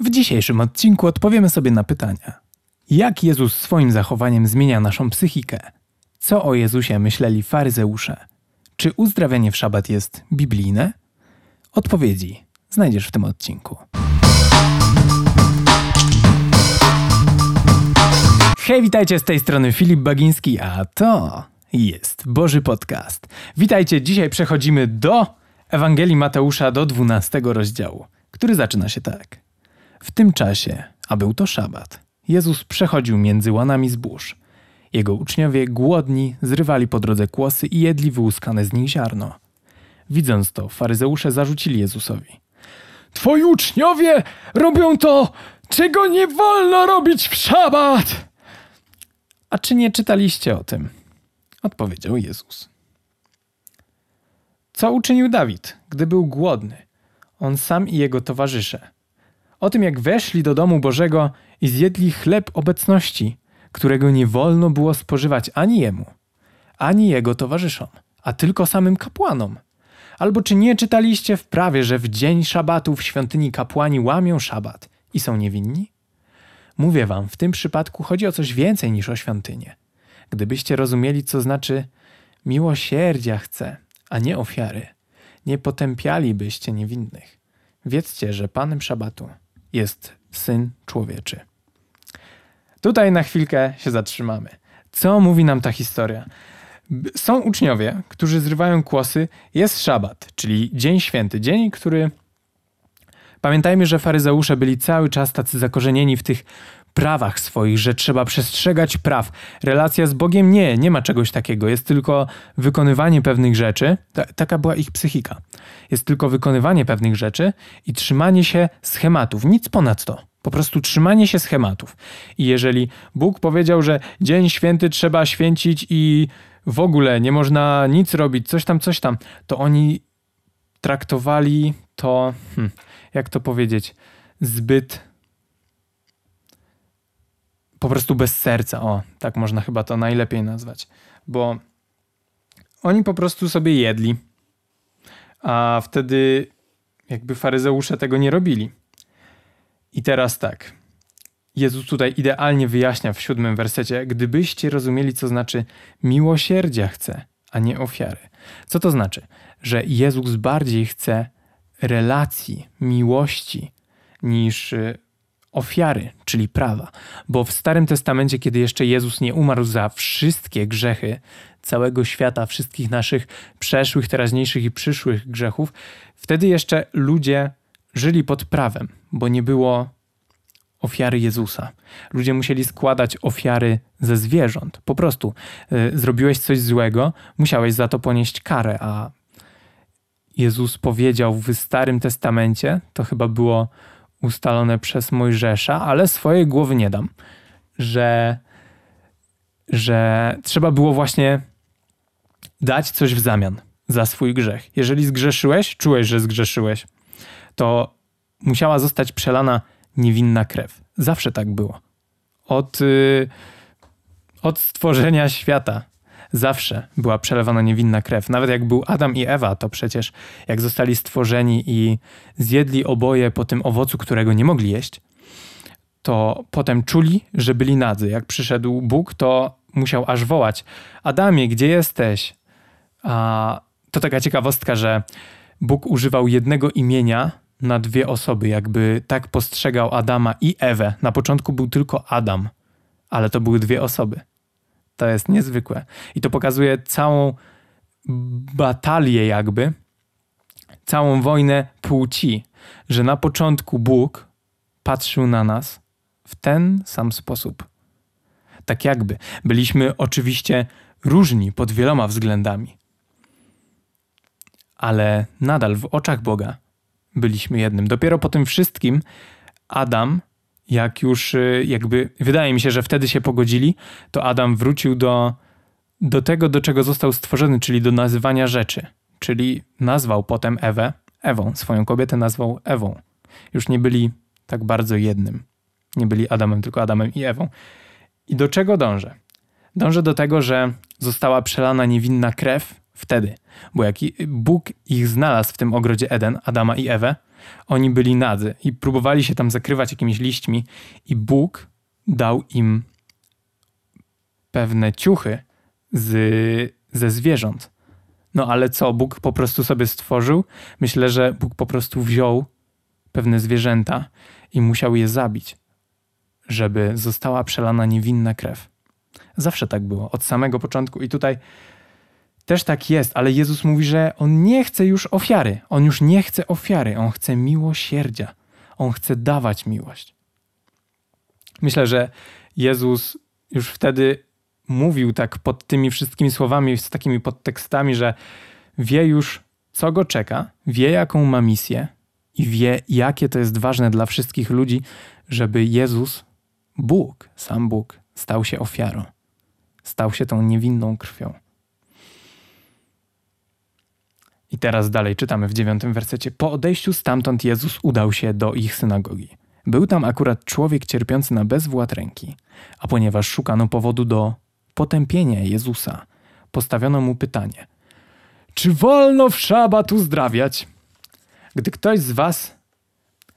W dzisiejszym odcinku odpowiemy sobie na pytania. Jak Jezus swoim zachowaniem zmienia naszą psychikę? Co o Jezusie myśleli faryzeusze? Czy uzdrawianie w szabat jest biblijne? Odpowiedzi znajdziesz w tym odcinku. Hej, witajcie z tej strony Filip Bagiński, a to jest Boży Podcast. Witajcie, dzisiaj przechodzimy do Ewangelii Mateusza do 12 rozdziału, który zaczyna się tak. W tym czasie, a był to szabat, Jezus przechodził między łanami zbóż. Jego uczniowie, głodni, zrywali po drodze kłosy i jedli wyłuskane z nich ziarno. Widząc to, faryzeusze zarzucili Jezusowi. Twoi uczniowie robią to, czego nie wolno robić w szabat! A czy nie czytaliście o tym? Odpowiedział Jezus. Co uczynił Dawid, gdy był głodny? On sam i jego towarzysze. O tym, jak weszli do domu Bożego i zjedli chleb obecności, którego nie wolno było spożywać ani jemu, ani jego towarzyszom, a tylko samym kapłanom. Albo czy nie czytaliście w prawie, że w dzień szabatu w świątyni kapłani łamią szabat i są niewinni? Mówię wam, w tym przypadku chodzi o coś więcej niż o świątynię. Gdybyście rozumieli, co znaczy miłosierdzia chcę, a nie ofiary, nie potępialibyście niewinnych. Wiedzcie, że Panem Szabatu jest Syn Człowieczy. Tutaj na chwilkę się zatrzymamy. Co mówi nam ta historia? Są uczniowie, którzy zrywają kłosy. Jest szabat, czyli dzień święty, dzień, który Pamiętajmy, że faryzeusze byli cały czas tacy zakorzenieni w tych prawach swoich, że trzeba przestrzegać praw. Relacja z Bogiem nie, nie ma czegoś takiego. Jest tylko wykonywanie pewnych rzeczy. Ta, taka była ich psychika. Jest tylko wykonywanie pewnych rzeczy i trzymanie się schematów. Nic ponad to. Po prostu trzymanie się schematów. I jeżeli Bóg powiedział, że dzień święty trzeba święcić i w ogóle nie można nic robić, coś tam, coś tam, to oni traktowali to, hmm, jak to powiedzieć, zbyt po prostu bez serca. O, tak można chyba to najlepiej nazwać. Bo oni po prostu sobie jedli, a wtedy jakby faryzeusze tego nie robili. I teraz tak. Jezus tutaj idealnie wyjaśnia w siódmym wersecie, gdybyście rozumieli, co znaczy miłosierdzia chce, a nie ofiary. Co to znaczy? Że Jezus bardziej chce relacji, miłości niż y, ofiary, czyli prawa. Bo w Starym Testamencie, kiedy jeszcze Jezus nie umarł za wszystkie grzechy całego świata, wszystkich naszych przeszłych, teraźniejszych i przyszłych grzechów, wtedy jeszcze ludzie żyli pod prawem, bo nie było ofiary Jezusa. Ludzie musieli składać ofiary ze zwierząt. Po prostu y, zrobiłeś coś złego, musiałeś za to ponieść karę, a Jezus powiedział w Starym Testamencie, to chyba było ustalone przez Mojżesza, ale swojej głowy nie dam, że, że trzeba było właśnie dać coś w zamian za swój grzech. Jeżeli zgrzeszyłeś, czułeś, że zgrzeszyłeś, to musiała zostać przelana niewinna krew. Zawsze tak było. Od, yy, od stworzenia świata zawsze była przelewana niewinna krew. Nawet jak był Adam i Ewa, to przecież jak zostali stworzeni i zjedli oboje po tym owocu, którego nie mogli jeść, to potem czuli, że byli nadzy. Jak przyszedł Bóg, to musiał aż wołać: Adamie, gdzie jesteś? A to taka ciekawostka, że Bóg używał jednego imienia na dwie osoby, jakby tak postrzegał Adama i Ewę. Na początku był tylko Adam, ale to były dwie osoby. To jest niezwykłe. I to pokazuje całą batalię, jakby, całą wojnę płci, że na początku Bóg patrzył na nas w ten sam sposób. Tak jakby byliśmy oczywiście różni pod wieloma względami, ale nadal w oczach Boga byliśmy jednym. Dopiero po tym wszystkim Adam jak już y, jakby, wydaje mi się, że wtedy się pogodzili, to Adam wrócił do, do tego, do czego został stworzony, czyli do nazywania rzeczy. Czyli nazwał potem Ewę Ewą, swoją kobietę nazwał Ewą. Już nie byli tak bardzo jednym. Nie byli Adamem, tylko Adamem i Ewą. I do czego dążę? Dążę do tego, że została przelana niewinna krew wtedy, bo jak Bóg ich znalazł w tym ogrodzie Eden, Adama i Ewę, Oni byli nadzy i próbowali się tam zakrywać jakimiś liśćmi, i Bóg dał im pewne ciuchy z, ze zwierząt. No ale co, Bóg po prostu sobie stworzył? Myślę, że Bóg po prostu wziął pewne zwierzęta i musiał je zabić, żeby została przelana niewinna krew. Zawsze tak było, od samego początku. I tutaj też tak jest, ale Jezus mówi, że on nie chce już ofiary. On już nie chce ofiary, on chce miłosierdzia. On chce dawać miłość. Myślę, że Jezus już wtedy mówił tak pod tymi wszystkimi słowami, z takimi podtekstami, że wie już, co go czeka, wie, jaką ma misję i wie, jakie to jest ważne dla wszystkich ludzi, żeby Jezus, Bóg, sam Bóg, stał się ofiarą, stał się tą niewinną krwią. I teraz dalej czytamy w dziewiątym wersecie. Po odejściu stamtąd Jezus udał się do ich synagogi. Był tam akurat człowiek cierpiący na bezwład ręki, a ponieważ szukano powodu do potępienia Jezusa, postawiono mu pytanie: Czy wolno w szabat uzdrawiać? Gdy ktoś z was,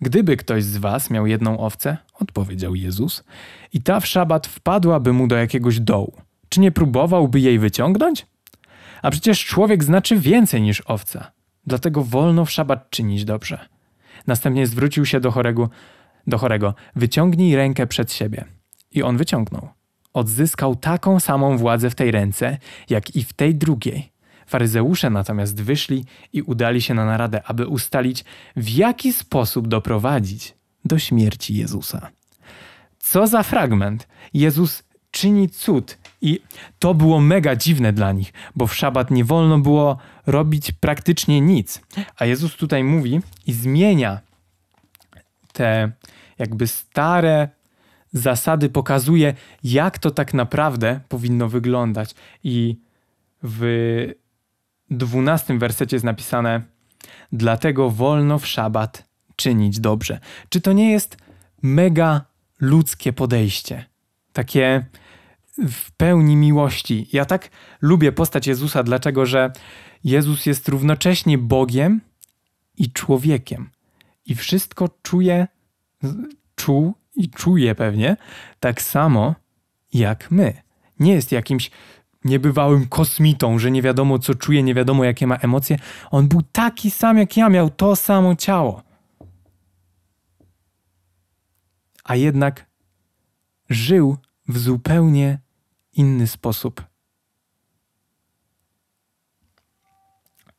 gdyby ktoś z was miał jedną owcę, odpowiedział Jezus, i ta w szabat wpadłaby mu do jakiegoś dołu, czy nie próbowałby jej wyciągnąć? A przecież człowiek znaczy więcej niż owca. Dlatego wolno w szabat czynić dobrze. Następnie zwrócił się do chorego, do chorego. Wyciągnij rękę przed siebie. I on wyciągnął. Odzyskał taką samą władzę w tej ręce, jak i w tej drugiej. Faryzeusze natomiast wyszli i udali się na naradę, aby ustalić, w jaki sposób doprowadzić do śmierci Jezusa. Co za fragment! Jezus czyni cud. I to było mega dziwne dla nich, bo w szabat nie wolno było robić praktycznie nic. A Jezus tutaj mówi i zmienia te jakby stare zasady, pokazuje, jak to tak naprawdę powinno wyglądać. I w dwunastym wersecie jest napisane: Dlatego wolno w szabat czynić dobrze. Czy to nie jest mega ludzkie podejście? Takie w pełni miłości. Ja tak lubię postać Jezusa, dlatego że Jezus jest równocześnie Bogiem i człowiekiem. I wszystko czuje, czuł i czuje pewnie tak samo jak my. Nie jest jakimś niebywałym kosmitą, że nie wiadomo co czuje, nie wiadomo jakie ma emocje. On był taki sam jak ja, miał to samo ciało. A jednak żył w zupełnie inny sposób.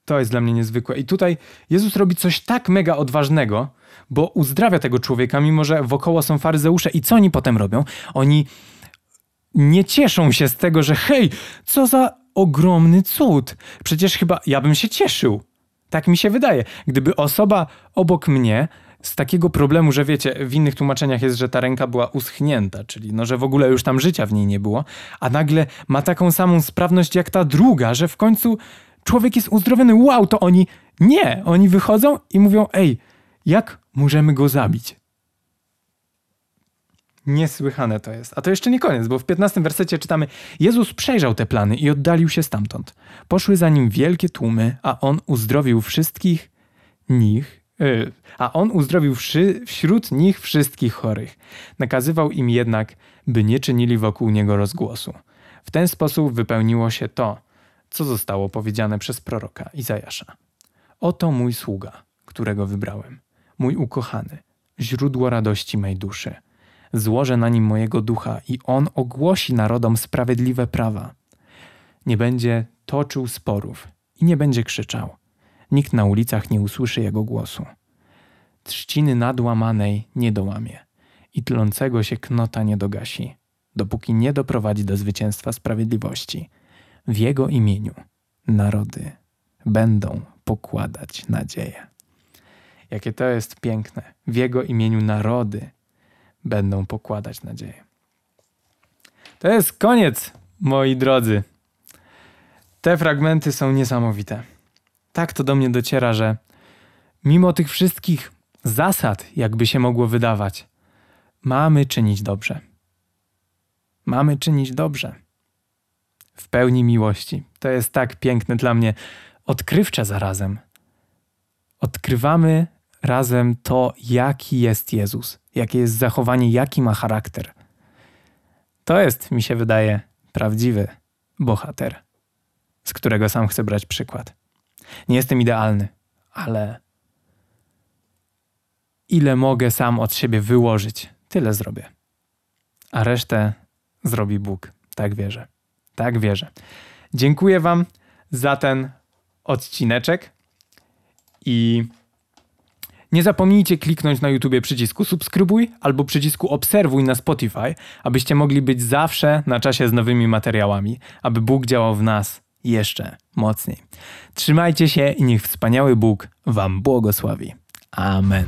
To jest dla mnie niezwykłe. I tutaj Jezus robi coś tak mega odważnego, bo uzdrawia tego człowieka, mimo że wokoło są faryzeusze. I co oni potem robią? Oni nie cieszą się z tego, że hej, co za ogromny cud. Przecież chyba ja bym się cieszył. Tak mi się wydaje. Gdyby osoba obok mnie z takiego problemu, że wiecie, w innych tłumaczeniach jest, że ta ręka była uschnięta, czyli no, że w ogóle już tam życia w niej nie było, a nagle ma taką samą sprawność jak ta druga, że w końcu człowiek jest uzdrowiony. Wow, to oni nie, oni wychodzą i mówią: Ej, jak możemy go zabić? Niesłychane to jest. A to jeszcze nie koniec, bo w 15 wersecie czytamy: Jezus przejrzał te plany i oddalił się stamtąd. Poszły za nim wielkie tłumy, a on uzdrowił wszystkich nich, a on uzdrowił wszy, wśród nich wszystkich chorych. Nakazywał im jednak, by nie czynili wokół niego rozgłosu. W ten sposób wypełniło się to, co zostało powiedziane przez proroka Izajasza. Oto mój sługa, którego wybrałem, mój ukochany, źródło radości mej duszy złożę na nim mojego ducha i on ogłosi narodom sprawiedliwe prawa. Nie będzie toczył sporów i nie będzie krzyczał. Nikt na ulicach nie usłyszy jego głosu. Trzciny nadłamanej nie dołamie i tlącego się knota nie dogasi, dopóki nie doprowadzi do zwycięstwa sprawiedliwości. W jego imieniu narody będą pokładać nadzieję. Jakie to jest piękne. W jego imieniu narody będą pokładać nadzieję. To jest koniec, moi drodzy. Te fragmenty są niesamowite. Tak to do mnie dociera, że mimo tych wszystkich zasad, jakby się mogło wydawać, mamy czynić dobrze. Mamy czynić dobrze. W pełni miłości. To jest tak piękne dla mnie, odkrywcze zarazem. Odkrywamy razem to, jaki jest Jezus, jakie jest zachowanie, jaki ma charakter. To jest, mi się wydaje, prawdziwy bohater, z którego sam chcę brać przykład. Nie jestem idealny, ale ile mogę sam od siebie wyłożyć, tyle zrobię. A resztę zrobi Bóg. Tak wierzę. Tak wierzę. Dziękuję Wam za ten odcineczek i nie zapomnijcie kliknąć na YouTube przycisku subskrybuj albo przycisku obserwuj na Spotify, abyście mogli być zawsze na czasie z nowymi materiałami, aby Bóg działał w nas jeszcze mocniej. Trzymajcie się i niech wspaniały Bóg Wam błogosławi. Amen.